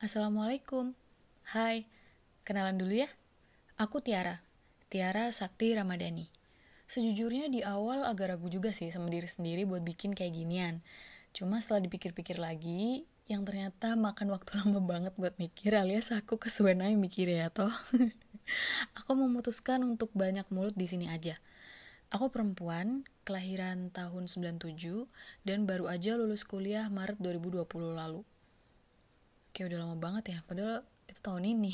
Assalamualaikum. Hai, kenalan dulu ya. Aku Tiara, Tiara Sakti Ramadhani. Sejujurnya di awal agak ragu juga sih sama diri sendiri buat bikin kayak ginian. Cuma setelah dipikir-pikir lagi, yang ternyata makan waktu lama banget buat mikir alias aku kesuwen aja mikir ya toh. aku memutuskan untuk banyak mulut di sini aja. Aku perempuan, kelahiran tahun 97, dan baru aja lulus kuliah Maret 2020 lalu. Kayak udah lama banget ya, padahal itu tahun ini.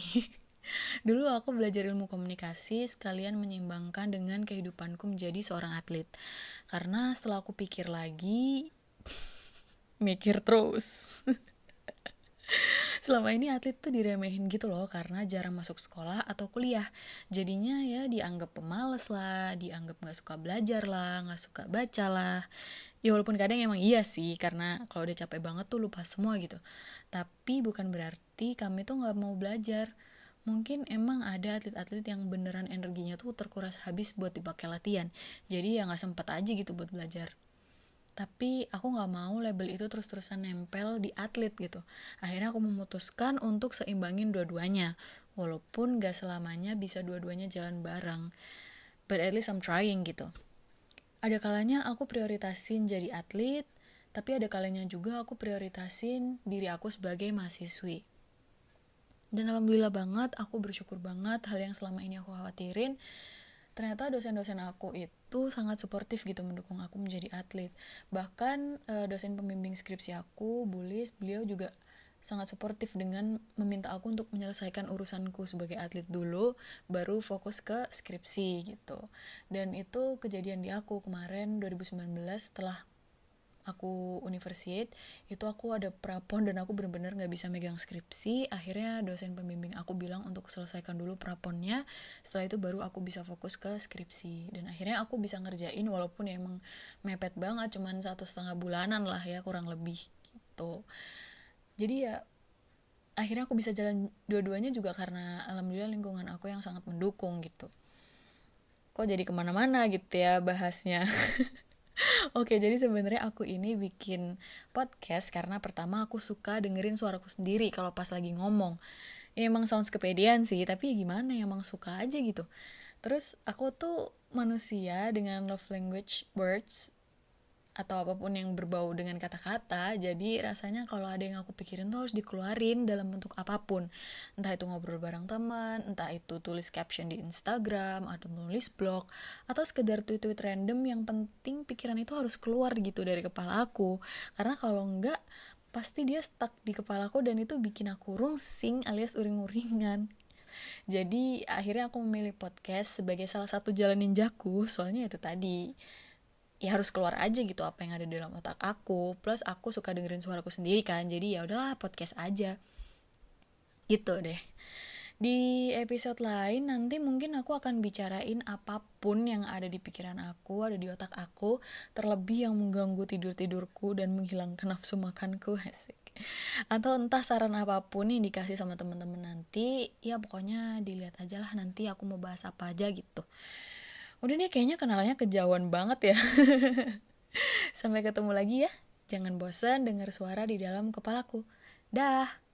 Dulu aku belajar ilmu komunikasi sekalian menyeimbangkan dengan kehidupanku menjadi seorang atlet. Karena setelah aku pikir lagi, mikir terus. selama ini atlet tuh diremehin gitu loh karena jarang masuk sekolah atau kuliah jadinya ya dianggap pemalas lah dianggap nggak suka belajar lah nggak suka baca lah ya walaupun kadang emang iya sih karena kalau udah capek banget tuh lupa semua gitu. Tapi bukan berarti kami tuh nggak mau belajar. Mungkin emang ada atlet-atlet yang beneran energinya tuh terkuras habis buat dipakai latihan. Jadi ya nggak sempat aja gitu buat belajar. Tapi aku nggak mau label itu terus-terusan nempel di atlet gitu. Akhirnya aku memutuskan untuk seimbangin dua-duanya. Walaupun gak selamanya bisa dua-duanya jalan bareng. But at least I'm trying gitu ada kalanya aku prioritasin jadi atlet tapi ada kalanya juga aku prioritasin diri aku sebagai mahasiswi. Dan alhamdulillah banget aku bersyukur banget hal yang selama ini aku khawatirin ternyata dosen-dosen aku itu sangat suportif gitu mendukung aku menjadi atlet. Bahkan uh, dosen pembimbing skripsi aku Bulis beliau juga sangat suportif dengan meminta aku untuk menyelesaikan urusanku sebagai atlet dulu baru fokus ke skripsi gitu. Dan itu kejadian di aku kemarin 2019 setelah aku universit itu aku ada prapon dan aku bener-bener nggak bisa megang skripsi. Akhirnya dosen pembimbing aku bilang untuk selesaikan dulu praponnya. Setelah itu baru aku bisa fokus ke skripsi. Dan akhirnya aku bisa ngerjain walaupun ya emang mepet banget cuman satu setengah bulanan lah ya kurang lebih gitu jadi ya akhirnya aku bisa jalan dua-duanya juga karena alhamdulillah lingkungan aku yang sangat mendukung gitu kok jadi ke mana-mana gitu ya bahasnya Oke, jadi sebenarnya aku ini bikin podcast karena pertama aku suka dengerin suaraku sendiri kalau pas lagi ngomong. Ya emang sounds kepedean sih, tapi ya gimana ya emang suka aja gitu. Terus aku tuh manusia dengan love language words atau apa pun yang berbau dengan kata-kata jadi rasanya kalau ada yang aku pikirin tuh harus dikeluarin dalam bentuk apa pun. Entah itu ngobrol bareng teman entah itu tulis caption di Instagram atau nulis blog atau sekedar tweet-tweet random yang penting pikiran itu harus keluar gitu dari kepala aku. Karena kalau enggak pasti dia stuck di kepalaku dan itu bikin aku rungsing alias uring-uringan. Jadi akhirnya aku memilih podcast sebagai salah satu jalan ninjaku soalnya itu tadi ya harus keluar aja gitu apa yang ada di dalam otak aku plus aku suka dengerin suaraku sendiri kan jadi ya udahlah podcast aja gitu deh di episode lain nanti mungkin aku akan bicarain apa pun yang ada di pikiran aku, ada di otak aku, terlebih yang mengganggu tidur-tidurku dan menghilangkan nafsu makanku, asik. Atau entah saran apa pun yang dikasih sama temen-temen nanti, ya pokoknya dilihat aja lah nanti aku mau bahas apa aja gitu. Udah deh kayaknya kenalnya kejauhan banget ya. Sampai ketemu lagi ya. Jangan bosan dengar suara di dalam kepalaku. Dah.